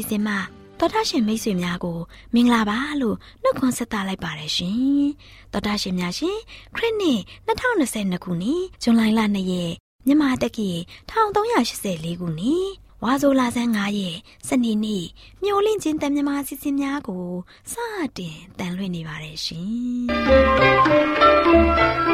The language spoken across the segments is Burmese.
င့်ချင်းတန်လွင့်စီစဉ်မှတော်တာရှင်မိတ်ဆွေများကိုမင်္ဂလာပါလို့နှုတ်ခွန်းဆက်သလိုက်ပါတယ်ရှင်တော်တာရှင်များရှင်ခရစ်နှစ်2022ခုနှစ်ဇွန်လ2ရက်မြန်မာတက္ကီ1384ခုနှစ်ဝါဆိုလာဆန်း9ရက်စနေနေ့မျောလင့်ချင်းတန်မြမာစီစဉ်များကိုစတင်တန်လွှင့်နေပါတယ်ရှင်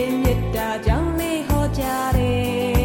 ရှင်ဒေ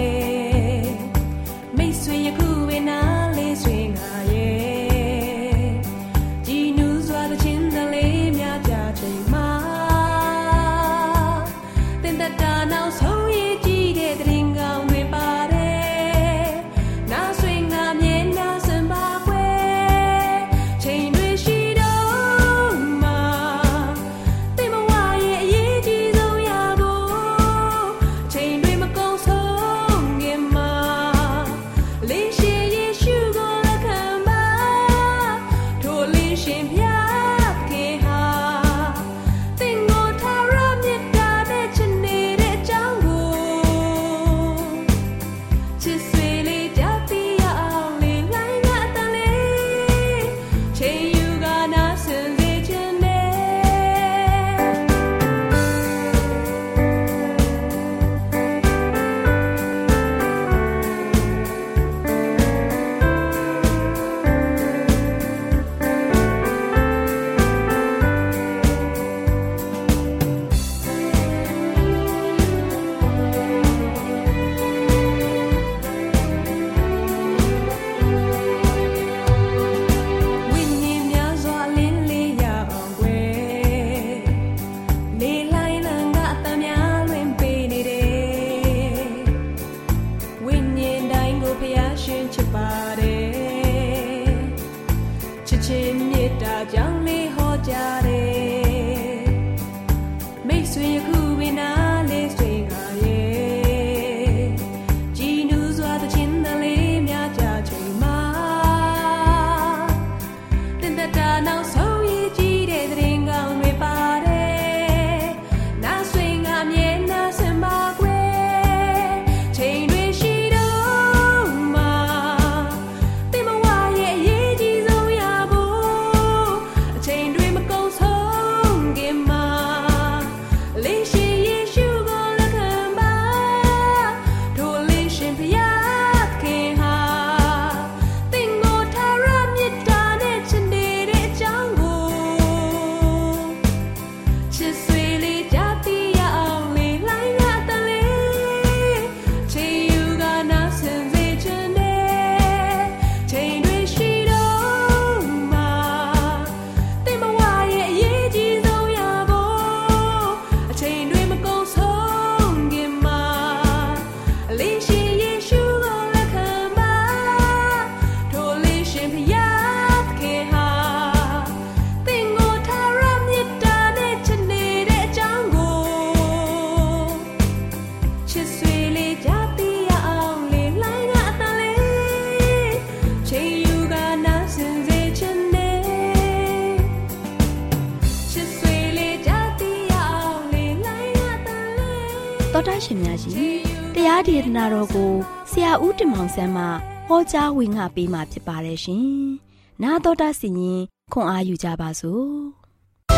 ဦးတင်မောင်ဆန်းမှဟောကြားဝင်ငါပေးมาဖြစ်ပါတယ်ရှင်။နာတော်တာစီရင်ခွန်အားယူကြပါစို့။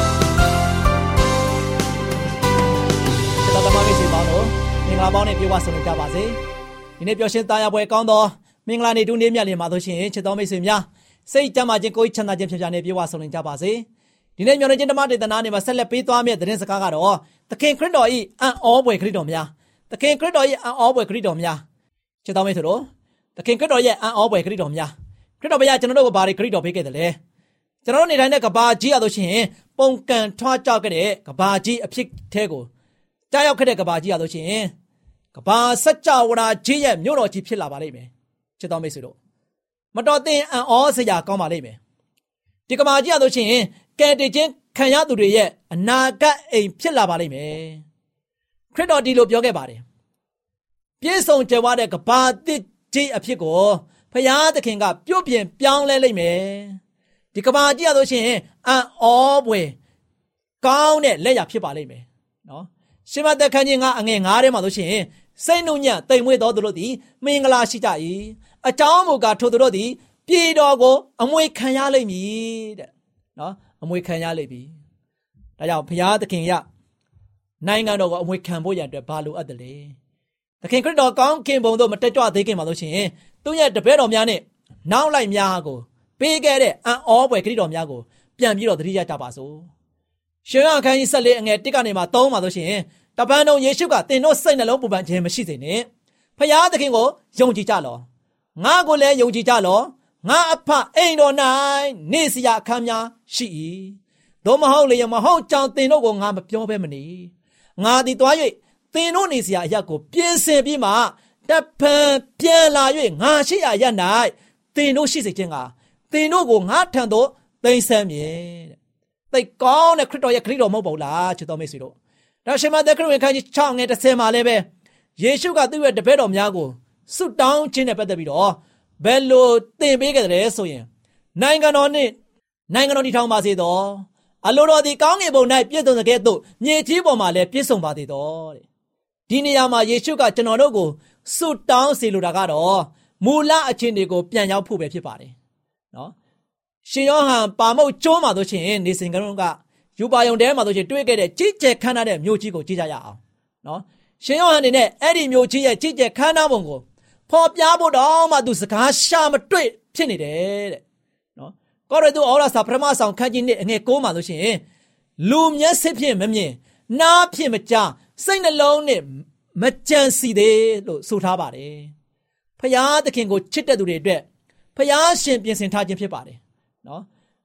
ကျွန်တော်တို့မိတ်ဆွေပေါင်းတို့မင်္ဂလာပေါင်းနဲ့ပြေဝဆုံနေကြပါစေ။ဒီနေ့ပျော်ရွှင်သားရပွဲကောင်းသောမင်္ဂလာနေ့တူးနေ့မြတ်လေးမှာဆိုရှင်ချစ်တော်မိတ်ဆွေများစိတ်ကြမ်းမာခြင်းကိုယ်ချမ်းသာခြင်းဖြစ်ပြနေပြေဝဆုံလင်ကြပါစေဒီနေ့မျှော်လင့်ခြင်းဓမ္မဒေသနာနေမှာဆက်လက်ပေးသွားမယ့်သတင်းစကားကတော့သခင်ခရစ်တော်၏အံ့ဩဖွယ်ခရစ်တော်များသခင်ခရစ်တော်၏အံ့ဩဖွယ်ခရစ်တော်များချစ်တော်မိတ်ဆွေတို့ သခင်ခရစ်တော်ရဲ့အံ့ဩဖွယ်ခရစ်တော်များခရစ်တော်ဘုရားကျွန်တော်တို့ကိုဘာတွေခရစ်တော်ပေးခဲ့တယ်လဲကျွန်တော်တို့နေတိုင်းတဲ့ကဘာကြီးရလို့ရှိရင်ပုံကန်ထွားကြောက်ခဲ့တဲ့ကဘာကြီးအဖြစ်သေးကိုကြားရောက်ခဲ့တဲ့ကဘာကြီးရလို့ရှိရင်ကဘာစัจ java ကြီးရဲ့မြို့တော်ကြီးဖြစ်လာပါလိမ့်မယ်ချစ်တော်မိတ်ဆွေတို့မတော်သင်အံ့ဩစရာကောင်းပါလိမ့်မယ်ဒီကဘာကြီးရလို့ရှိရင်ကယ်တင်ခြင်းခံရသူတွေရဲ့အနာဂတ်အိမ်ဖြစ်လာပါလိမ့်မယ်ခရစ်တော်ဒီလိုပြောခဲ့ပါတယ်ပြည့်စုံကြွယ်ဝတဲ့ကဘာတစ် ကြီးအဖြစ်ကိုဖရာသခင်ကပြုတ်ပြင်ပြောင်းလဲလိမ့်မယ်ဒီကဘာကြီးရလို့ရှိရင်အံ့ဩပွေကောင်းတဲ့လက်ရဖြစ်ပါလိမ့်မယ်နော်ရှင်မသက်ခန်းကြီးကအငယ်9ထဲမှာလို့ရှိရင်စိတ်နှုညံ့တိမ်မွေ့တော်သူတို့သည်မင်္ဂလာရှိကြ၏အကြောင်းမူကားထိုသူတို့သည်ပြည်တော်ကိုအမွေခံရလိမ့်မည်တဲ့နော်အမွေခံရလိမ့်ပြီဒါကြောင့်ဘုရားသခင်ရနိုင်ငံတော်ကိုအမွေခံဖို့ရတဲ့ဘာလိုအပ်တယ်လဲ သခင်ခရစ်တော်ကောင်းခင်ဘုံတို့မတက်ကြွသေးခင်မှာလို့ရှိရင်သူ့ရဲ့တပည့်တော်များနဲ့နောက်လိုက်များကိုပေးခဲ့တဲ့အံ့ဩဖွယ်ခရစ်တော်များကိုပြန်ပြီးတော့သတိရကြပါစို့ရှင်ရအခန်းကြီး14အငယ်1ကနေမှ3မှာဆိုရှင်တပန်းတော်ယေရှုကသင်တို့စိတ်နှလုံးပူပန်ခြင်းမရှိစေနဲ့ဖျားသခင်ကိုယုံကြည်ကြလောငါကိုလည်းယုံကြည်ကြလောငါအဖအိမ်တော်၌နေစရာအခန်းများရှိ၏သို့မဟုတ်လေမဟုတ်ကြောင်တင်တို့ကိုငါမပြောဘဲမနေငါသည်သွား၍တ င်တို့နေစရာအရက်ကိုပြင်ဆင်ပြီးမှတဖန်ပြန်လာ၍ငါရှိရာရက်၌တင်တို့ရှိစေခြင်းကတင်တို့ကိုငါထံသို့သိမ်းဆမ်းမြေတဲ့သိကောင်းတဲ့ခရစ်တော်ရဲ့ခရစ်တော်မဟုတ်ပါဘူးလားချစ်တော်မိတ်ဆွေတို့ဒါရှင်မသက်ခရစ်ဝင်ခန်းကြီး6ငယ်30မှာလည်းပဲယေရှုကသူ့ရဲ့တပည့်တော်များကိုဆုတောင်းခြင်းနဲ့ပတ်သက်ပြီးတော့ဘယ်လိုသင်ပေးခဲ့တယ်ဆိုရင်နိုင်ငံတော်နဲ့နိုင်ငံတော်တည်ထောင်ပါစေတော့အလိုတော်ဒီကောင်းကင်ဘုံ၌ပြည့်စုံတဲ့ကဲ့သို့မြေကြီးပေါ်မှာလည်းပြည့်စုံပါသေးတော့တဲ့ ဒီနေရာမှာယေရှုကကျွန်တော်တို့ကိုဆုတောင်းစေလိုတာကတော့မူလအချင်းတွေကိုပြန်ရောက်ဖို့ပဲဖြစ်ပါတယ်နော်ရှင်ယောဟန်ပါမုတ်ကျိုးမှာတို့ချင်းနေစဉ်ကလုံးကယူပါယုံတဲမှာတို့ချင်းတွေ့ခဲ့တဲ့ကြီးကျယ်ခမ်းနားတဲ့မြို့ကြီးကိုကြည့်ကြရအောင်နော်ရှင်ယောဟန်အနေနဲ့အဲ့ဒီမြို့ကြီးရဲ့ကြီးကျယ်ခမ်းနားပုံကိုဖော်ပြဖို့တော့မှသူစကားရှာမတွေ့ဖြစ်နေတယ်တဲ့နော်ကောရတုဩရစာပထမဆောင်ခန်းကြီးနှစ်အငယ်6မှာလို့ရှိရင်လူမျက်စိဖြင့်မမြင်နားဖြင့်မကြား စိတ်နှလုံးနဲ့မကြံစီသေးလို့ဆိုထားပါတယ်ဖျားသခင်ကိုချစ်တဲ့သူတွေအတွက်ဖျားရှင်ပြင်ဆင်ထားခြင်းဖြစ်ပါတယ်နော်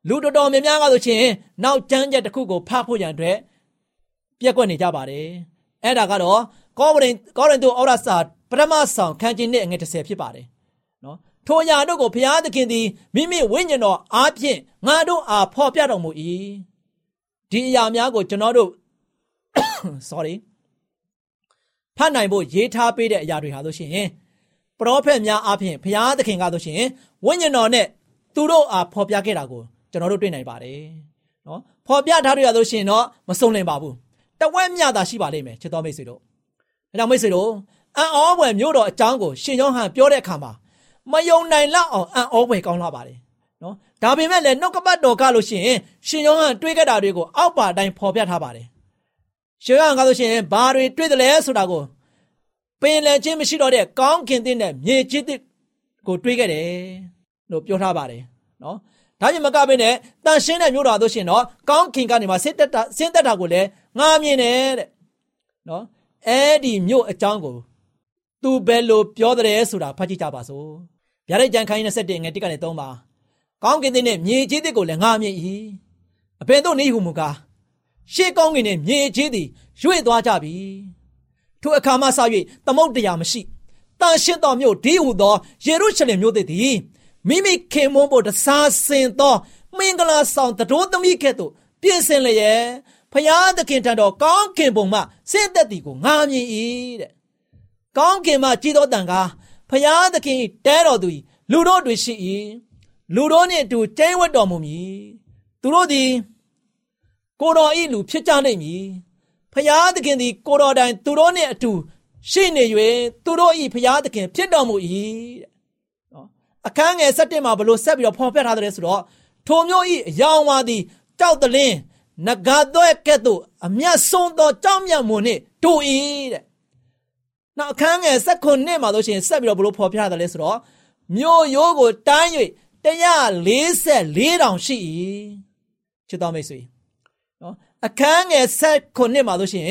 လူတော်တော်များများကဆိုရှင်နောက်ကျမ်းချက်တစ်ခုကိုဖတ်ဖို့ရန်အတွက်ပြက်ကွက်နေကြပါတယ်အဲ့ဒါကတော့ကောရင်ကောရင်တုဩရစာပထမဆောင်ခန်းကြီးနဲ့အငယ်30ဖြစ်ပါတယ်နော်ထိုအရာတို့ကိုဘုရားသခင်သည်မိမိဝိညာဉ်တော်အားဖြင့်ငါတို့အားဖော်ပြတော်မူ၏ဒီအရာများကိုကျွန်တော်တို့ sorry ဖတ်နိုင်ဖို့ရေးထားပေးတဲ့အရာတွေဟာဆိုရှင်ပရောဖက်များအားဖြင့်ဘုရားသခင်ကဆိုရှင်ဝိညာဉ်တော်နဲ့သူတို့အားဖော်ပြခဲ့တာကိုကျွန်တော်တို့တွေ့နိုင်ပါတယ်နော်ဖော်ပြထားရလို့ရှိရင်တော့မစုံလင်ပါဘူးတဝက်မြတာရှိပါလိမ့်မယ်ချစ်တော်မိတ်ဆွေတို့ဒါကြောင့်မိတ်ဆွေတို့အံ့ဩဖွယ်မျိုးတော်အကြောင်းကိုရှင်ယောဟန်ပြောတဲ့အခါမှာမယုံနိုင်လောက်အောင်အံ့ဩဖွယ်ကောင်းလာပါတယ်နော်ဒါပေမဲ့လည်းနှုတ်ကပတ်တော်ကလို့ရှိရင်ရှင်ယောဟန်တွေးခဲ့တာတွေကိုအောက်ပါအတိုင်းဖော်ပြထားပါတယ် ရှင်ယောဟန်ကလို့ရှိရင်ဘာတွေတွေးတယ်လဲဆိုတာကိုပင်လယ်ချင်းမရှိတော့တဲ့ကောင်းကင်တဲ့မြေကြီးတဲ့ကိုတွေးခဲ့တယ်လို့ပြောထားပါတယ်နော်ဒါကြောင့်မကဘဲနဲ့တန်ရှင်းတဲ့မြို့တော်တို့ရှင်တော့ကောင်းကင်ကနေမှဆင်းသက်တာဆင်းသက်တာကိုလည်းငားမြင်တယ်တဲ့နော်အဲ့ဒီမြို့အကြောင်းကိုသူဘယ်လိုပြောတယ်ဆိုတာဖတ်ကြည့်ကြပါစို့ဗျာဒိတ်ကြံခိုင်း27ငယ်1ကနေ3ပါကောင်းကင်တဲ့မြေကြီးတဲ့ကိုလည်းငားမြင်၏အဘယ်သို့နေဟုမူကား ရှေးကောင်းကင်နဲ့မြေကြီးသည်ရွေ့သွားကြပြီထိုအခါမှစ၍သမုတ်တရားမရှိတန်ရှင်းတော်မြို့ဒီဟုသောယေရုရှလင်မြို့သည်မိမိခင်မွန်းဖို့တစားစင်သောမင်္ဂလာဆောင်တတော်သမီးကဲ့သို့ပြင်ဆင်လျက်ဖျားသခင်ထံတော်ကောင်းခင်ပုံမှဆင့်သက်သည်ကိုငာမြင်၏တဲ့ကောင်းခင်မှကြည်တော်တန်ကားဖျားသခင်တဲတော်သူလူတို့တွေရှိ၏လူတို့နှင့်အတူကျင်းဝတ်တော်မူမည်သူတို့သည် ကိုတော်ဤလူဖြစ်ကြနိုင်မည်ဖျားသခင်သည်ကိုတော်တိုင်သူတို့နှင့်အတူရှိနေ၍သူတို့ဤဖျားသခင်ဖြစ်တော်မူ၏တဲ့နော်အခန်းငယ်၁၁မှာဘလို့ဆက်ပြီးတော့ဖော်ပြထားတယ်ဆိုတော့ထိုမျိုးဤအယောင်ဝါသည်ကြောက်တလင်းနဂါတော့ကဲ့သို့အမျက်ဆုံးသောကြောင်းမြတ်မွန်နှင့်တူ၏တဲ့။နောက်အခန်းငယ်၁၉နှစ်မှာလို့ရှိရင်ဆက်ပြီးတော့ဘလို့ဖော်ပြရတယ်လဲဆိုတော့မြို့ရိုးကိုတန်း၍144တောင်ရှိ၏ချစ်တော်မိတ်ဆွေနော် အခန်းငယ်7မှာဆိုရှင်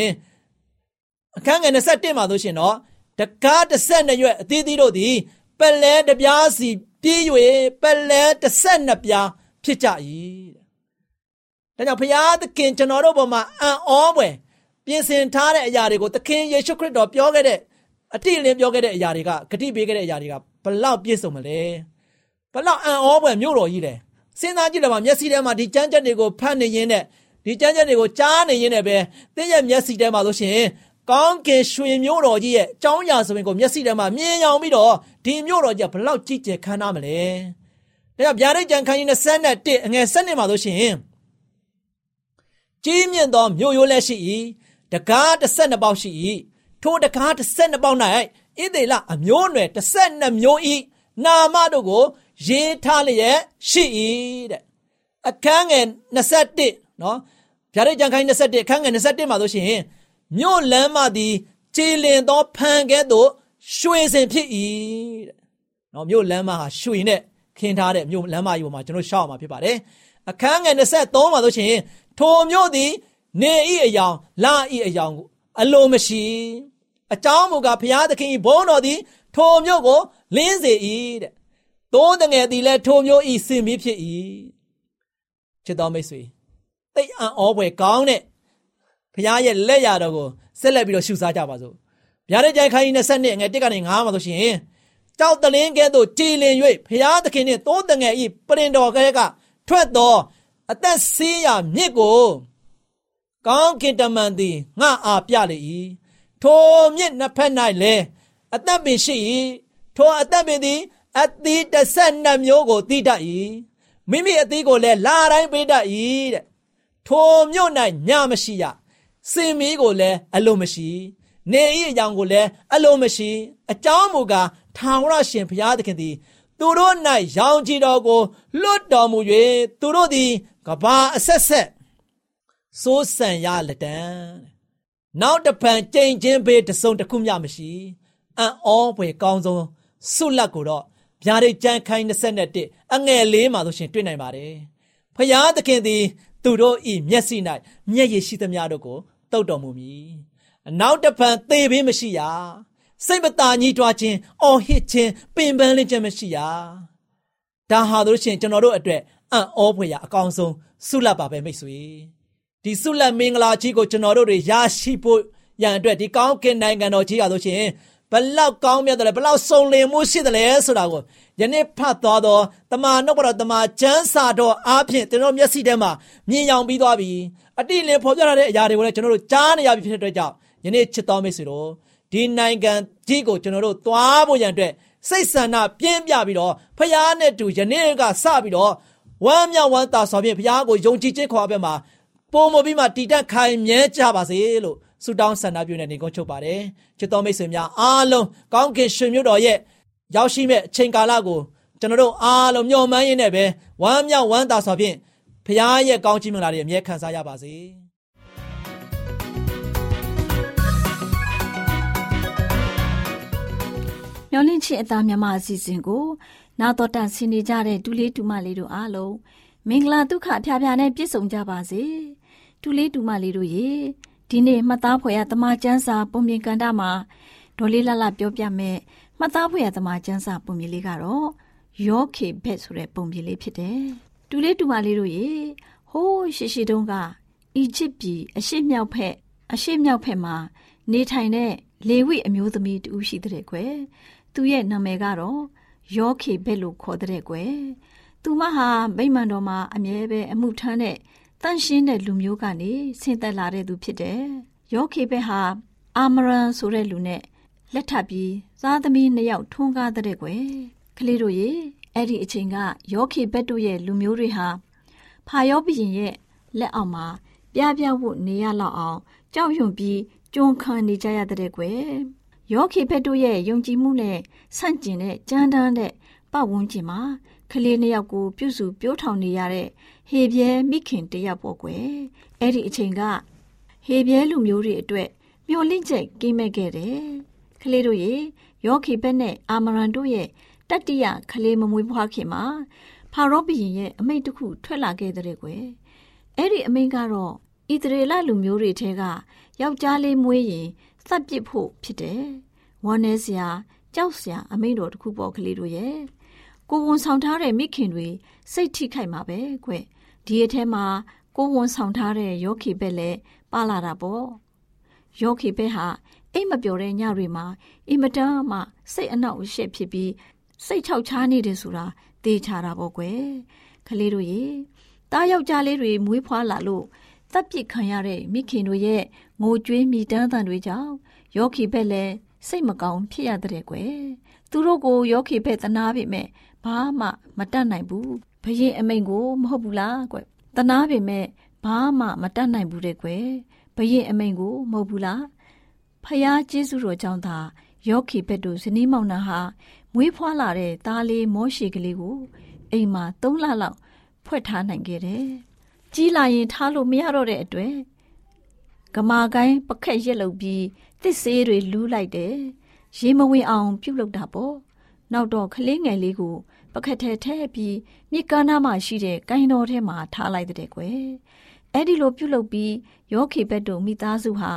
အခန်းငယ်21မှာဆိုရှင်တော့တကား12ရွက်အသီးသီးတို့သည်ပလဲတပြားစီပြေး၍ပလဲ12ပြားဖြစ်ကြ၏တဲ့ဒါကြောင့်ဘုရားသခင်ကျွန်တော်တို့ဘုံမှာအံ့ဩဖွယ်ပြင်ဆင်ထားတဲ့အရာတွေကိုသခင်ယေရှုခရစ်တော်ပြောခဲ့တဲ့အတိအလင်းပြောခဲ့တဲ့အရာတွေကဂတိပေးခဲ့တဲ့အရာတွေကဘလောက်ပြည့်စုံမလဲဘလောက်အံ့ဩဖွယ်မြို့တော်ကြီးတယ်စဉ်းစားကြည့်တယ်မှာမျက်စိထဲမှာဒီကြမ်းကြက်တွေကိုဖတ်နေရင်းနဲ့ ဒီကြမ်းကြက်တွေကိုကြားနေရင်းနဲ့ပဲသင်ရဲ့မျက်စိထဲမှာဆိုရှင်ကောင်းကင်ရွှေမျိုးတော်ကြီးရဲ့အကြောင်းအရာဆိုရင်ကိုမျက်စိထဲမှာမြင်အောင်ပြီးတော့ဒီမျိုးတော်ကြီးကဘလောက်ကြည်ကျယ်ခမ်းနားမလဲ။ဒါကြောင့်ဗျာဒိတ်ကြံခန်းကြီး21အငယ်7မှာဆိုရှင်ကြီးမြင့်သောမြို့ရိုးလည်းရှိ၏တကား12ပေါက်ရှိ၏ထိုတကား12ပေါက်၌ဣသေလအမျိုးအနွယ်12မျိုး၏နာမတို့ကို ရေးထားလျက်ရှိ၏တဲ့အခန်းငယ်21နော် ဗျာဒိတ်ကြံခန်းကြီး21အခန်းငယ်21မှာဆိုရှင်မြို့လမ်းမသည်ကြည်လင်သောဖန်ကဲ့သို့ရွှေစင်ဖြစ်၏တဲ့။နော်မြို့လမ်းမဟာရွှေနဲ့ခင်းထားတဲ့မြို့လမ်းမကြီးပေါ်မှာကျွန်တော်ရှောက်မှာဖြစ်ပါတယ်။အခန်းငယ်23မှာဆိုရှင်ထိုမြို့သည်နေဤအယောင်လာဤအယောင်ကိုအလိုမရှိအကြောင်းမူကားဘုရားသခင်ဘုန်းတော်သည် ထိုမြို့ကိုလင်းစေ၏တဲ့။သိုးတငယ်သည်လည်းထိုမြို့ဤစင်ပြီးဖြစ်၏။ချစ်တော်မိတ်ဆွေ တိတ်အံ့ဩဖွယ်ကောင်းတဲ့ဖခင်ရဲ့လက်ရတော်ကိုဆက်လက်ပြီးတော့ရှုစားကြပါစို့ဗျာဒိတ်ကြိုင်ခိုင်း20နှစ်ငယ်1ကနေ9မှာဆိုရှင်ကြောက်တလင်းကဲ့သို့ကြည်လင်၍ဖခင်သခင်နှင့်သိုးတငယ်ဤပရင်တော်ကဲကထွက်သောအသက်ဆေးရမြစ်ကိုကောင်းကင်တမန်သည်ငါအားပြလေ၏ထိုမြစ်နှစ်ဖက်၌လည်းအသက်ပင်ရှိ၏ထိုအသက်ပင်သည်အသီး12မျိုးကိုတည်တတ်၏မိမိအသီးကိုလည်းလာတိုင်းပေးတတ်၏တဲ့ ထိုမြို့၌ညမရှိရစင်မီးကိုလည်းအလိုမရှိနေဤအကြောင်းကိုလည်းအလိုမရှိ အကြောင်းမူကားထာဝရရှင်ဘုရားသခင်သည်သူတို့၌ရောင်ကြည်တော်ကိုလွတ်တော်မူ၍သူတို့သည်ကဘာအဆက်ဆက်စိုးစံရလက်တံနောက်တပံကြိမ်ချင်းဘေးတစုံတစ်ခုမျှမရှိအံ့ဩဖွယ်ကောင်းဆုံးဆုလက်ကိုတော့ဗျာဒိတ်ကျမ်းခိုင်း21အငယ်လေးမှာဆိုရှင်တွေ့နိုင်ပါတယ်ဖျားသခင်သည် သူတို့ဤမျက်စိ၌မျက်ရည်ရှိသမျှတို့ကိုတုတ်တော်မူမည်အနောက်တပံသေဘေးမရှိရစိတ်မသာညှိတွားခြင်းအော်ဟစ်ခြင်းပင်ပန်းလင့်ခြင်းမရှိရဒါဟာတို့ရှင်ကျွန်တော်တို့အတွက်အံ့ဩဖွယ်ရာအကောင်းဆုံးဆုလတ်ပါပဲမိတ်ဆွေဒီဆုလတ်မင်္ဂလာကြီးကိုကျွန်တော်တို့တွေရရှိဖို့ရန်အတွက်ဒီကောင်းကင်နိုင်ငံတော်ကြီးရဆိုရှင် ဘလောက်ကောင်းမြတ်တယ်ဘလောက်စုံလင်မှုရှိတယ်လဲဆိုတာကိုယနေ့ဖတ်သွားတော့တမန်နှုတ်တော်တမန်ကျမ်းစာတော်အားဖြင့်ကျွန်တော်မျက်စိထဲမှာမြင်ရောင်ပြီးသွားပြီအတိအလင်းဖော်ပြထားတဲ့အရာတွေကိုလည်းကျွန်တော်တို့ကြားနေရပြီဖြစ်တဲ့အတွက်ကြောင့်ယနေ့ချစ်တော်မိတ်ဆွေတို့ဒီနိုင်ငံကြီးကိုကျွန်တော်တို့သွားဖို့ရန်အတွက်စိတ်ဆန္ဒပြင်းပြပြီးတော့ဖခင်နဲ့တူယနေ့ကစပြီးတော့ဝမ်းမြောက်ဝမ်းသာစွာဖြင့်ဖခင်ကိုယုံကြည်ခြင်းခေါ်အပ်မှာပုံမပြီးမှတည်တတ်ခိုင်မြဲကြပါစေလို့ ဆုတောင်းဆန္ဒပြုနေနေကုန်ချုပ်ပါတယ်ချစ်တော်မိတ်ဆွေများအားလုံးကောင်းကင်ရှင်မြို့တော်ရဲ့ရောက်ရှိမဲ့အချိန်ကာလကိုကျွန်တော်တို့အားလုံးမျှော်မှန်းရင်းနဲ့ပဲဝမ်းမြောက်ဝမ်းသာစွာဖြင့်ဖခင်ရဲ့ကောင်းချီးမင်္ဂလာတွေအမြဲခံစားရပါစေမျောလင့်ချစ်အသားမြမအစီအစဉ်ကိုနာတော်တန်ဆင်နေကြတဲ့ဒူလေးဒူမလေးတို့အားလုံးမင်္ဂလာဒုက္ခအဖျားဖျားနဲ့ပြည့်စုံကြပါစေဒူလေးဒူမလေးတို့ရေ ဒီနေ့မှတ်သားဖွယ်ရတမချန်းစာပုံမြင်ကန်တာမှာဒေါ်လေးလှလှပြောပြမယ်မှတ်သားဖွယ်ရတမချန်းစာပုံမြင်လေးကတော့ယောခေဘက်ဆိုတဲ့ပုံမြင်လေးဖြစ်တယ်တူလေးတူမလေးတို့ရေဟိုးရှိရှိတုန်းကအီဂျစ်ပြည်အရှိမြောက်ဖက်အရှိမြောက်ဖက်မှာနေထိုင်တဲ့လေဝိအမျိုးသမီးတူရှိတဲ့ကွယ်သူရဲ့နာမည်ကတော့ယောခေဘက်လို့ခေါ်တဲ့ကွယ်သူမဟာဗိမာန်တော်မှာအမြဲပဲအမှုထမ်းတဲ့ တန့်ရှင်းတဲ့လူမျိုးကနေဆင်းသက်လာတဲ့သူဖြစ်တယ်ယောခေဘက်ဟာအာမရန်ဆိုတဲ့လူနဲ့လက်ထပ်ပြီးသားသမီးနှစ်ယောက်ထွန်းကားတဲ့ကွယ်ကလေးတို့ရေအဲ့ဒီအချိန်ကယောခေဘက်တို့ရဲ့လူမျိုးတွေဟာဖာယောဘုရင်ရဲ့လက်အောက်မှာပြပြဝတ်နေရလောက်အောင်ကြောက်ရွံ့ပြီးကြုံခံနေကြရတဲ့ကွယ်ယောခေဘက်တို့ရဲ့ယုံကြည်မှုနဲ့ဆန့်ကျင်တဲ့ကြမ်းတမ်းတဲ့ပတ်ဝန်းကျင်မှာကလေးနှစ်ယောက်ကိုပြုစုပြောထောင်နေရတဲ့ ဟေပြဲမိခင်တယောက်ပေါ့ကွယ်အဲ့ဒီအချိန်ကဟေပြဲလူမျိုးတွေအတွက်မျော်လင့်ချက်ကိမဲ့ခဲ့တယ်ကလေးတို့ရေယောခေဘက်နဲ့အာမရန်တို့ရဲ့တတ္တိယကလေးမမွေးဖွားခင်မှာဖာရောဘုရင်ရဲ့အမိန့်တစ်ခုထွက်လာခဲ့တဲ့ကွယ်အဲ့ဒီအမိန့်ကတော့ဣသရေလလူမျိုးတွေထဲကယောက်ျားလေးမွေးရင်သတ်ပစ်ဖို့ဖြစ်တယ်ဝမ်းနေစရာကြောက်စရာအမိန့်တော်တစ်ခုပေါ်ကလေးတို့ရဲ့ကိုဝန်ဆောင်ထားတဲ့မိခင်တွေစိတ်ထိခိုက်မှာပဲကွ ဒီအထဲမှာကိုဝန်ဆောင်ထားတဲ့ယောဂီဘက်လည်းပါလာတာပေါ့ယောဂီဘက်ဟာအိမ်မပျော်တဲ့ညတွေမှာအင်မတန်မှစိတ်အနှောက်အယှက်ဖြစ်ပြီးစိတ်ချောက်ချားနေတယ်ဆိုတာသိချတာပေါ့ကွယ်ကလေးတို့ရေတားယောက်ျားလေးတွေမွေးဖွားလာလို့တပ်ပစ်ခံရတဲ့မိခင်တို့ရဲ့ငိုကြွေးမိတမ်းတန်တွေကြောင့်ယောဂီဘက်လည်းစိတ်မကောင်းဖြစ်ရတဲ့ကွယ်သူတို့ကိုယောဂီဘက်တနာပေမဲ့ဘာမှမတတ်နိုင်ဘူး ဘရင်အမိန်ကိုမဟုတ်ဘူးလားကွတနာပေမဲ့ဘာမှမတတ်နိုင်ဘူးတဲ့ကွယ်ဘရင်အမိန်ကိုမဟုတ်ဘူးလားဖယားကျေးဇူးတော်ကြောင့်သာယောဂီဘက်တို့ဇနီးမောင်နှံဟာမွေးဖွားလာတဲ့သားလေးမောရှိကလေးကိုအိမ်မှာ၃လလောက်ဖွက်ထားနိုင်ခဲ့တယ်။ကြီးလာရင်ထားလို့မရတော့တဲ့အတွက်ကမာကိုင်းပခက်ရက်လုပ်ပြီးတစ်ဆေးတွေလူးလိုက်တယ်။ရေမဝင်အောင်ပြုတ်လုပ်တာပေါ့။နောက်တော့ကလေးငယ်လေးကို ပခက်ထဲထည့်ပြီးမြစ်ကမ်းနားမှာရှိတဲ့ကိုင်းတော်ထဲမှာထားလိုက်တဲ့ကွယ်။အဲ့ဒီလိုပြုတ်လုပ်ပြီးယောခေဘက်တို့မိသားစုဟာ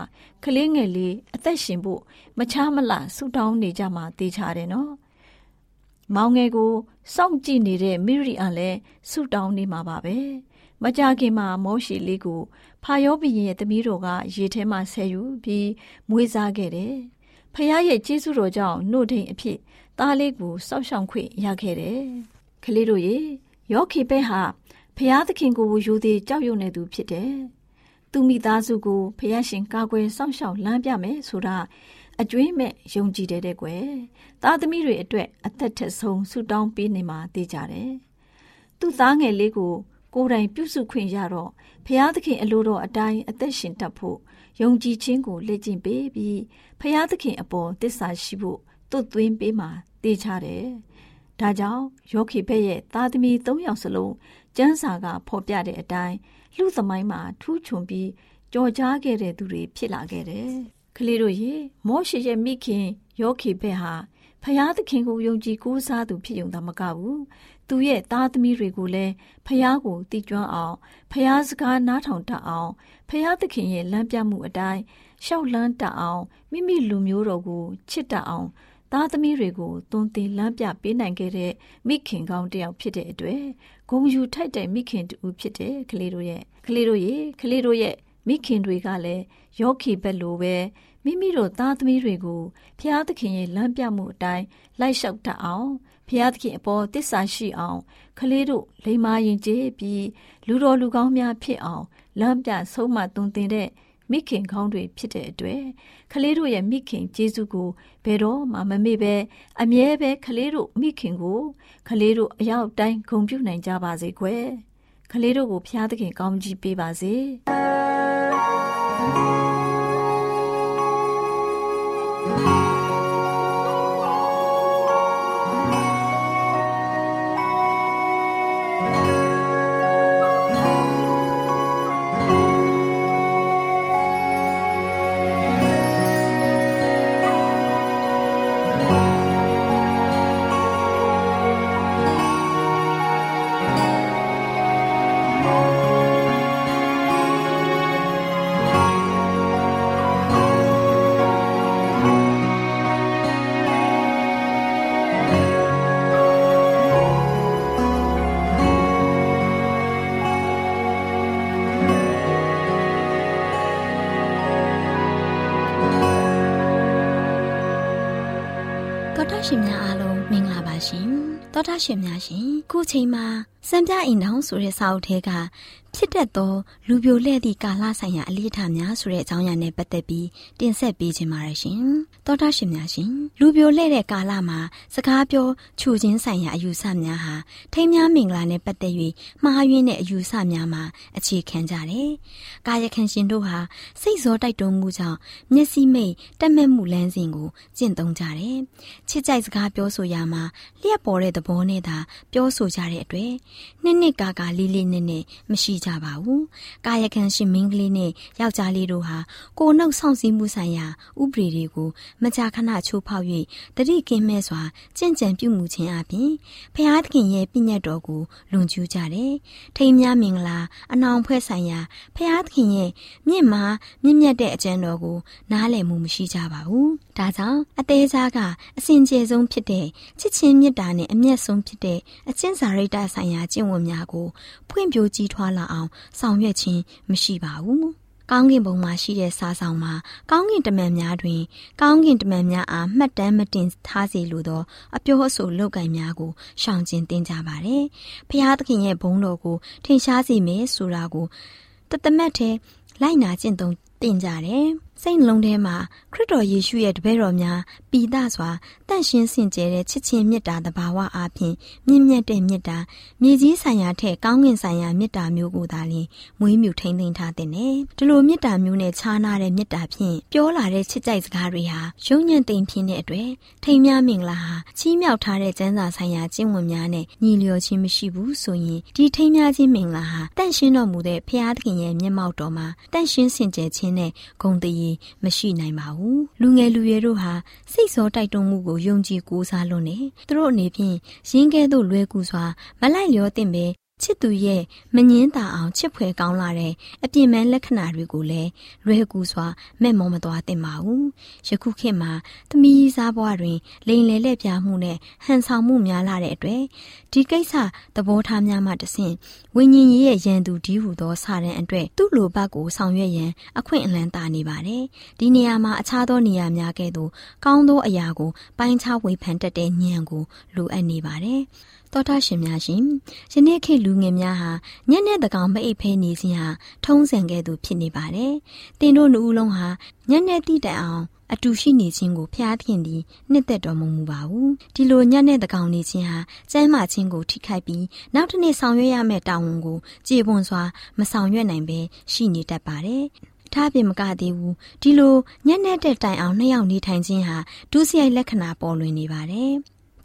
ကလေးငယ်လေးအသက်ရှင်ဖို့မချားမလဆူတောင်းနေကြမှာတေချာတယ်နော်။မောင်ငယ်ကိုစောင့်ကြည့်နေတဲ့မိရိအန်လည်းဆူတောင်းနေမှာပါပဲ။မကြခင်မှာမောရှိလေးကိုဖာယောဘီရင်ရဲ့တမီးတော်ကရေထဲမှာဆဲယူပြီးမွေးစားခဲ့တယ်။ဖခင်ရဲ့ကျေးဇူးတော်ကြောင့်နှုတ်ထိန်အဖြစ် သားလေးကိုစောက်ရှောင်ခွင့်ရခဲ့တယ်။ကလေးတို့ရေယောခေဘက်ဟာဖျားသခင်ကိုယူသည်ကြောက်ရွံ့နေသူဖြစ်တယ်။သူမိသားစုကိုဖျားရှင်ကာကွယ်စောင့်ရှောက်လမ်းပြမယ်ဆိုတာအကျွေးမဲ့ယုံကြည်တယ်တဲ့ကွယ်။သားသမီးတွေအတွက်အသက်ထက်ဆုံးဆူတောင်းပေးနေမှာသိကြတယ်။သူ့သားငယ်လေးကိုကိုယ်တိုင်ပြုစုခွင့်ရတော့ဖျားသခင်အလိုတော်အတိုင်းအသက်ရှင်တတ်ဖို့ယုံကြည်ခြင်းကိုလက်ကျင့်ပေးပြီးဖျားသခင်အပေါ်တစ္ဆာရှိဖို့ သွတ်သွင်းပေးမှာသိချတယ်။ဒါကြောင့်ယောခိဘက်ရဲ့သားသမီး၃ယောက်စလုံးကျမ်းစာကဖော်ပြတဲ့အတိုင်းလူသမိုင်းမှာထူးချွန်ပြီးကြော်ကြားခဲ့တဲ့သူတွေဖြစ်လာခဲ့တယ်။ကလေးတို့ရေမောရှေရဲ့မိခင်ယောခိဘက်ဟာဖယားသခင်ကိုယုံကြည်ကိုးစားသူဖြစ်ုံသာမကဘူးသူရဲ့သားသမီးတွေကိုလည်းဖယားကိုတည်ကျွမ်းအောင်ဖယားစကားနားထောင်တတ်အောင်ဖယားသခင်ရဲ့လမ်းပြမှုအတိုင်းရှောက်လန်းတတ်အောင်မိမိလူမျိုးတော်ကိုချစ်တတ်အောင် သားသမီးတွေကိုသွန်သင်လမ်းပြပေးနိုင်ခဲ့တဲ့မိခင်ကောင်းတစ်ယောက်ဖြစ်တဲ့အတွက်ဂုံယူထိုက်တဲ့မိခင်တူဖြစ်တဲ့ကလေးတို့ရဲ့ကလေးတို့ရဲ့ကလေးတို့ရဲ့မိခင်တွေကလည်းယောဂီဘက်လိုပဲမိမိတို့သားသမီးတွေကိုဖျားသခင်ရဲ့လမ်းပြမှုအတိုင်းလိုက်လျှောက်တတ်အောင်ဖျားသခင်အပေါ်တစ္ဆာရှိအောင်ကလေးတို့လိမ္မာရင်ကျေးပြီးလူတော်လူကောင်းများဖြစ်အောင်လမ်းပြဆုံးမသွန်သင်တဲ့ မိခင်ကောင်းတွေဖြစ်တဲ့အတွက်ကလေးတို့ရဲ့မိခင်ကျေးဇူးကိုဘယ်တော့မှမမေ့ပဲအမြဲပဲကလေးတို့မိခင်ကိုကလေးတို့အရောက်တိုင်းဂုဏ်ပြုနိုင်ကြပါစေကွယ်ကလေးတို့ကိုဖျားသခင်ကောင်းကြီးပေးပါစေ သောတာရှင်များရှင်ခုချိန်မှာ စံပြအိမ်တော်ဆိုတဲ့စာအုပ်ထဲကဖြစ်တတ်သော လူပြိုလဲ့သည့်ကာလဆိုင်ရာအလေးထားများဆိုတဲ့အကြောင်းအရာနဲ့ပတ်သက်ပြီးတင်ဆက်ပေးခြင်းပါတယ်ရှင်သောတာရှင်များရှင်လူပြိုလဲ့တဲ့ကာလမှာစကားပြောခြူချင်းဆိုင်ရာအယူဆများဟာထိမ်းများမင်္ဂလာနဲ့ပတ်သက်၍မှားယွင်းတဲ့အယူဆများမှာအခြေခံကြတယ်ကာယခံရှင်တို့ဟာစိတ်ဇောတိုက်တွန်းမှုကြောင့်မျက်စိမိတ်တက်မဲ့မှုလမ်းစဉ်ကိုကျင့်သုံးကြတယ်ချစ်ကြိုက်စကားပြောဆိုရမှာလျှက်ပေါ်တဲ့သဘောနဲ့သာပြောဆိုကြတဲ့အတွက်နှစ်နှစ်ကာကာလေးလေးနဲ့နဲ့မရှိကြပါဘူး။ကာယကံရှင်မင်းကလေးနဲ့ယောက်ျားလေးတို့ဟာကိုနှုတ်ဆောင်စည်းမှုဆိုင်ရာဥပဒေတွေကိုမကြာခဏချိုးဖောက်၍တတိကင်းမဲ့စွာကြင်ကြံပြုမှုခြင်းအပြင်ဖျားသခင်ရဲ့ပြည့်ညတ်တော်ကိုလွန်ကျူးကြတယ်။ထိမ်းများမင်္ဂလာအနောင်ဖွဲ့ဆိုင်ရာဖျားသခင်ရဲ့မြင့်မားမြင့်မြတ်တဲ့အကြံတော်ကိုနားလည်မှုမရှိကြပါဘူး။ဒါကြောင့်အသေးစားကအစဉ်ကျေဆုံးဖြစ်တဲ့ချစ်ချင်းမေတ္တာနဲ့အမျက်ဆုံးဖြစ်တဲ့အချင်းစာရိတ္တဆိုင်ရာကျင့်ဝတ်များကိုဖွံ့ဖြိုးကြီးထွားလာအောင်ဆောင်ရွက်ခြင်းမရှိပါဘူး။ကောင်းကင်ဘုံမှာရှိတဲ့စာဆောင်မှာကောင်းကင်တမန်များတွင် ကောင်းကင်တမန်များအားမှတ်တမ်းမတင်ထားစေလိုသောအပြောအဆိုလောက်ကင်များကိုရှောင်ကျဉ်တင်ကြပါရယ်။ဖျားသခင်ရဲ့ဘုန်းတော်ကိုထင်ရှားစေမယ်ဆိုတာကိုတသမတ်ထဲလိုက်နာကျင့်သုံးတင်ကြတယ်။ စိတ်နှလုံးထဲမှာခရစ်တော်ယေရှုရဲ့တပည့်တော်များပိသစွာတန့်ရှင်းစင်ကြယ်တဲ့ချစ်ချင်းမေတ္တာတဘာဝအပြင်မြင့်မြတ်တဲ့မေတ္တာမြေကြီးဆိုင်ရာထက်ကောင်းကင်ဆိုင်ရာမေတ္တာမျိုးကိုသာလျှင်မွေးမြူထိန်းသိမ်းထားတဲ့နဲ့ဒီလိုမေတ္တာမျိုးနဲ့ခြားနာတဲ့မေတ္တာဖြင့်ပြောလာတဲ့ချစ်ကြိုက်စကားတွေဟာရုံညံ့သိမ်ဖြစ်တဲ့အတွက်ထိမ်များမင်္ဂလာဟာချီးမြှောက်ထားတဲ့ကျမ်းစာဆိုင်ရာကျင့်ဝတ်များနဲ့ညီလျော်ခြင်းမရှိဘူးဆိုရင်ဒီထိမ်များခြင်းမင်္ဂလာဟာတန့်ရှင်းတော်မူတဲ့ဖရာသခင်ရဲ့မျက်မှောက်တော်မှာတန့်ရှင်းစင်ကြယ်ခြင်းနဲ့ဂုဏ်တည်မရှိနိုင်ပါဘူးလူငယ်လူရွယ်တို့ဟာစိတ်စောတိုက်တွန်းမှုကိုယုံကြည်ကိုးစားလွန်းနေသူတို့အနေဖြင့်ရင်းကဲသို့လွဲကူစွာမလိုက်လျောသင့်ပဲ ချစ်သူရဲ့မငင်းတာအောင်ချစ်ဖွယ်ကောင်းလာတဲ့အပြင်းမဲ့လက္ခဏာတွေကိုလည်းလွယ်ကူစွာမဲ့မောမသွားသင့်ပါဘူး။ယခုခေတ်မှာသမီးစားဘွားတွင် လိန်လေလက်ပြမှုနဲ့ဟန်ဆောင်မှုများလာတဲ့အတွက်ဒီကိစ္စသဘောထားများမှတဆင့်ဝိညာဉ်ရေးရဲ့ရန်သူဒီဟုသောစာရန်အတွက်သူ့လိုဘက်ကိုဆောင်ရွက်ရန်အခွင့်အလမ်းတာနေပါတယ်။ဒီနေရာမှာအခြားသောနေရာများကဲ့သို့ကောင်းသောအရာကိုပိုင်းခြားဝေဖန်တတ်တဲ့ဉာဏ်ကိုလိုအပ်နေပါတယ်။ တောတာရှင်များရှင်ယနေ့ခေတ်လူငယ်များဟာညနေတကောင်မအိပ်ဖဲနေစဉ်ဟာထုံးစံကဲ့သို့ဖြစ်နေပါတယ်။တင်တို့နှစ်ဦးလုံးဟာညနေတိတိုင်အောင်အတူရှိနေခြင်းကိုဖျားသခင်သည်နှစ်သက်တော်မမူပါဘူးဒီလိုညနဲ့တကောင်နေခြင်းဟာကျမ်းမာခြင်းကိုထိခိုက်ပြီးနောက်တစ်နေ့ဆောင်ရွက်ရမယ့်တာဝန်ကိုကြေပွန်စွာမဆောင်ရွက်နိုင်ဘဲရှိနေတတ်ပါတယ်ထားပြင်မကသေးဘူးဒီလိုညက်နဲ့တဲ့တိုင်အောင်နှစ်ယောက်နေထိုင်ခြင်းဟာဒုစရိုက်လက္ခဏာပေါ်လွင်နေပါတယ်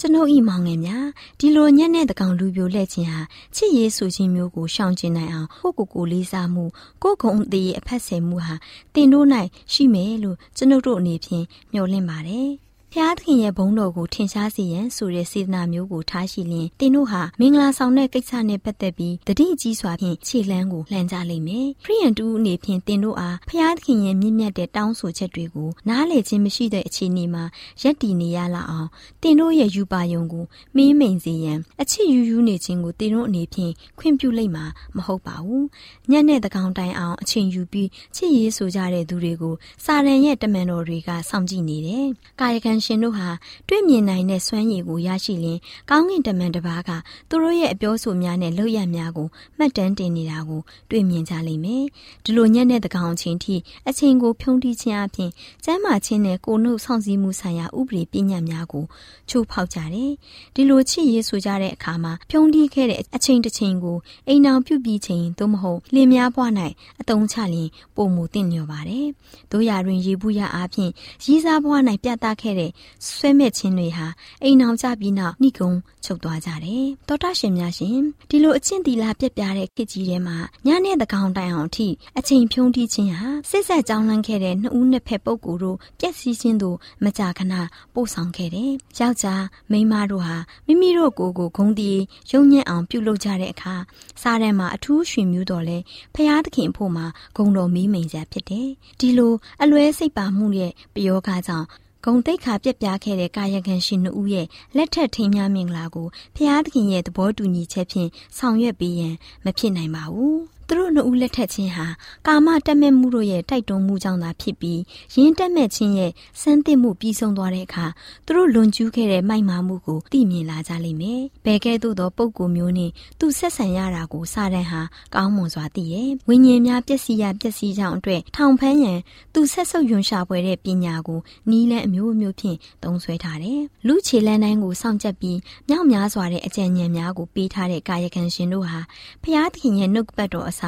ကျွန်ုပ်ဤမောင်ငယ်များဒီလိုညက်တဲ့တကောင်လူပြိုလက်ခြင်းဟာချစ်ရေးဆိုခြင်းမျိုးကိုရှောင်ကျဉ်နိုင်အောင်ကိုကိုကိုလေးစားမှုကိုကုံအသေးအဖက်ဆယ်မှုဟာတင်တို့၌ရှိမယ်လို့ကျွန်ုပ်တို့အနေဖြင့်မျှော်လင့်ပါတယ်။ ဖျားသခင်ရဲ့ဘုန်းတော်ကိုထင်ရှားစေရန်ဆိုတဲ့စေတနာမျိုးကိုထားရှိလျင်သင်တို့ဟာမင်္ဂလာဆောင်တဲ့ကိစ္စနဲ့ပတ်သက်ပြီးတတိကြီးစွာဖြင့်ခြေလှမ်းကိုလှန်ကြလိမ့်မယ်။ခရိယန်တူအနေဖြင့်သင်တို့အားဖျားသခင်ရဲ့မြင့်မြတ်တဲ့တောင်းဆိုချက်တွေကိုနားလည်ခြင်းမရှိတဲ့အခြေအနေမှာရက်တည်နေရလာအောင်သင်တို့ရဲ့ယူပါယုံကိုမင်းမိန်စေရန်အချစ်ယူယူနေခြင်းကိုသင်တို့အနေဖြင့်ခွင့်ပြုလိုက်မှာမဟုတ်ပါဘူး။ညက်နဲ့တကောင်တိုင်အောင်အချိန်ယူပြီးချစ်ရေးဆိုကြတဲ့သူတွေကိုစာရန်ရဲ့တမန်တော်တွေကစောင့်ကြည့်နေတယ်။ကာယကံရှင်တို့ဟာတွေ့မြင်နိုင်တဲ့စွမ်းရည်ကိုရရှိရင်ကောင်းကင်တမန်တစ်ပါးကသူတို့ရဲ့အပြောဆိုများနဲ့လုပ်ရများကိုမှတ်တမ်းတင်နေတာကိုတွေ့မြင်ကြလိမ့်မယ်။ဒီလိုညက်တဲ့တကောင်ချင်းထိအချိန်ကိုဖြုံးတီးခြင်းအပြင်ကျမ်းမာခြင်းနဲ့ကိုနှုတ်ဆောင်စည်းမှုဆိုင်ရာဥပဒေပညာများကိုချိုးဖောက်ကြတယ်။ဒီလိုချစ်ရေးဆိုကြတဲ့အခါမှာဖြုံးတီးခဲ့တဲ့အချိန်တစ်ချိန်ကိုအိမ်အောင်ပြုတ်ပြီးချိန်သို့မဟုတ်လင်းများပွား၌အတုံးချလျင်ပုံမူတင့်လျော်ပါတယ်။တို့ရတွင်ရေဘူးရအားဖြင့်ရီးစားဘွား၌ပြသခဲ့တဲ့ဆွဲမဲ့ခြင်းတွေဟာအိမ်အောင်ကြပြီးနောက်နှိကုံချုပ်သွားကြတယ်။တောတာရှင်များရှင်ဒီလိုအချင်းတီလာပြက်ပြားတဲ့ခေတ်ကြီးထဲမှာညနဲ့တကောင်တိုင်အောင်အထိအချိန်ဖြုံးတီးခြင်းဟာစစ်ဆက်ကြောင်းလန်းခဲ့တဲ့နှစ်ဦးနှစ်ဖက်ပုဂ္ဂိုလ်တို့ပြက်စီးခြင်းတို့မကြာခဏပို့ဆောင်ခဲ့တယ်။ယောက်ျားမိန်းမတို့ဟာမိမိတို့ကိုယ်ကိုဂုံတီးရုံညံ့အောင်ပြုလုပ်ကြတဲ့အခါစားထဲမှာအထူးရွှင်မြူးတော်လဲဖျားသခင်ဖို့မှာဂုံတော်မီးမိန်စရာဖြစ်တယ်။ဒီလိုအလွဲစိတ်ပါမှုရဲ့ပယောဂကြောင့် ဂုံတိတ်ခါပြက်ပြားခဲ့တဲ့ကာယကံရှင်နှုတ်ရဲ့လက်ထက်ထိမ်းများမင်္ဂလာကိုဖျားသခင်ရဲ့သဘောတူညီချက်ဖြင့်ဆောင်ရွက်ပေးရန်မဖြစ်နိုင်ပါဘူး။ သူတို့နှစ်ဦးလက်ထက်ချင်းဟာကာမတက်မဲ့မှုတို့ရဲ့တိုက်တွန်းမှုကြောင့်သာဖြစ်ပြီးရင်းတက်မဲ့ချင်းရဲ့စမ်းသစ်မှုပြီးဆုံးသွားတဲ့အခါသူတို့လွန်ကျူးခဲ့တဲ့မိုက်မာမှုကိုသိမြင်လာကြလိမ့်မယ်။ဘယ်ကဲ့သို့သောပုံကိုမျိုးနဲ့သူဆက်ဆံရတာကိုစာတန်ဟာကောင်းမွန်စွာသိရဲ့။ဝိညာဉ်များပျက်စီးရပျက်စီးကြောင်းအတွက်ထောင်ဖမ်းရန်သူဆက်ဆုပ်ယွန်ရှာပွဲတဲ့ပညာကိုနီးလန်းအမျိုးမျိုးဖြင့်သုံးဆွဲထားတယ်။လူခြေလန်းတိုင်းကိုစောင့်ကြပ်ပြီးမြောက်များစွာတဲ့အကြံဉာဏ်များကိုပေးထားတဲ့ကာယကံရှင်တို့ဟာဖျားသခင်ရဲ့နှုတ်ပတ်တော်အစားစ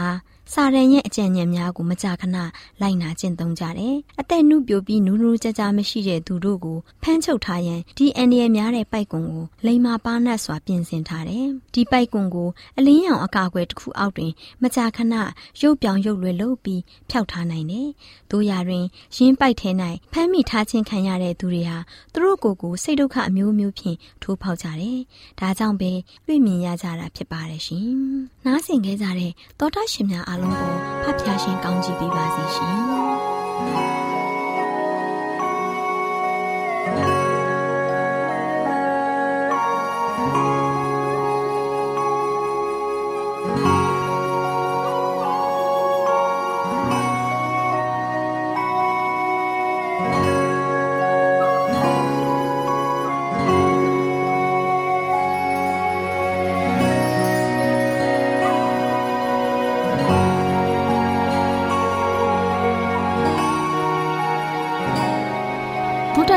စာရန်ရဲ့အကြံဉာဏ်များကိုမကြာခဏလိုက်နာကျင့်သုံးကြတယ်။အသက်နုပြိုပြီးနူးနူးကြကြမရှိတဲ့သူတို့ကိုဖမ်းချုပ်ထားရန်ဒီအန်ဒီရများတဲ့ပိုက်ကွန်ကိုလိမ္မာပါနတ်စွာပြင်ဆင်ထားတယ်။ဒီပိုက်ကွန်ကိုအလင်းရောင်အကာအကွယ်တစ်ခုအောက်တွင် မကြာခဏရုပ်ပြောင်ရုပ်လွယ်လုပ်ပြီးဖျောက်ထားနိုင်တယ်။တို့ရာတွင်ရင်းပိုက်ထဲ၌ဖမ်းမိထားခြင်းခံရတဲ့သူတွေဟာသူတို့ကိုယ်ကိုစိတ်ဒုက္ခအမျိုးမျိုးဖြင့်ထိုးဖောက်ကြတယ်။ဒါကြောင့်ပဲတွေ့မြင်ရကြတာဖြစ်ပါတယ်ရှင်။နားဆင်ခဲ့ကြတဲ့သောတာရှင်များအားလုံးကိုဖတ်ပြရှင်ကောင်းချီးပေးပါစေရှင်။။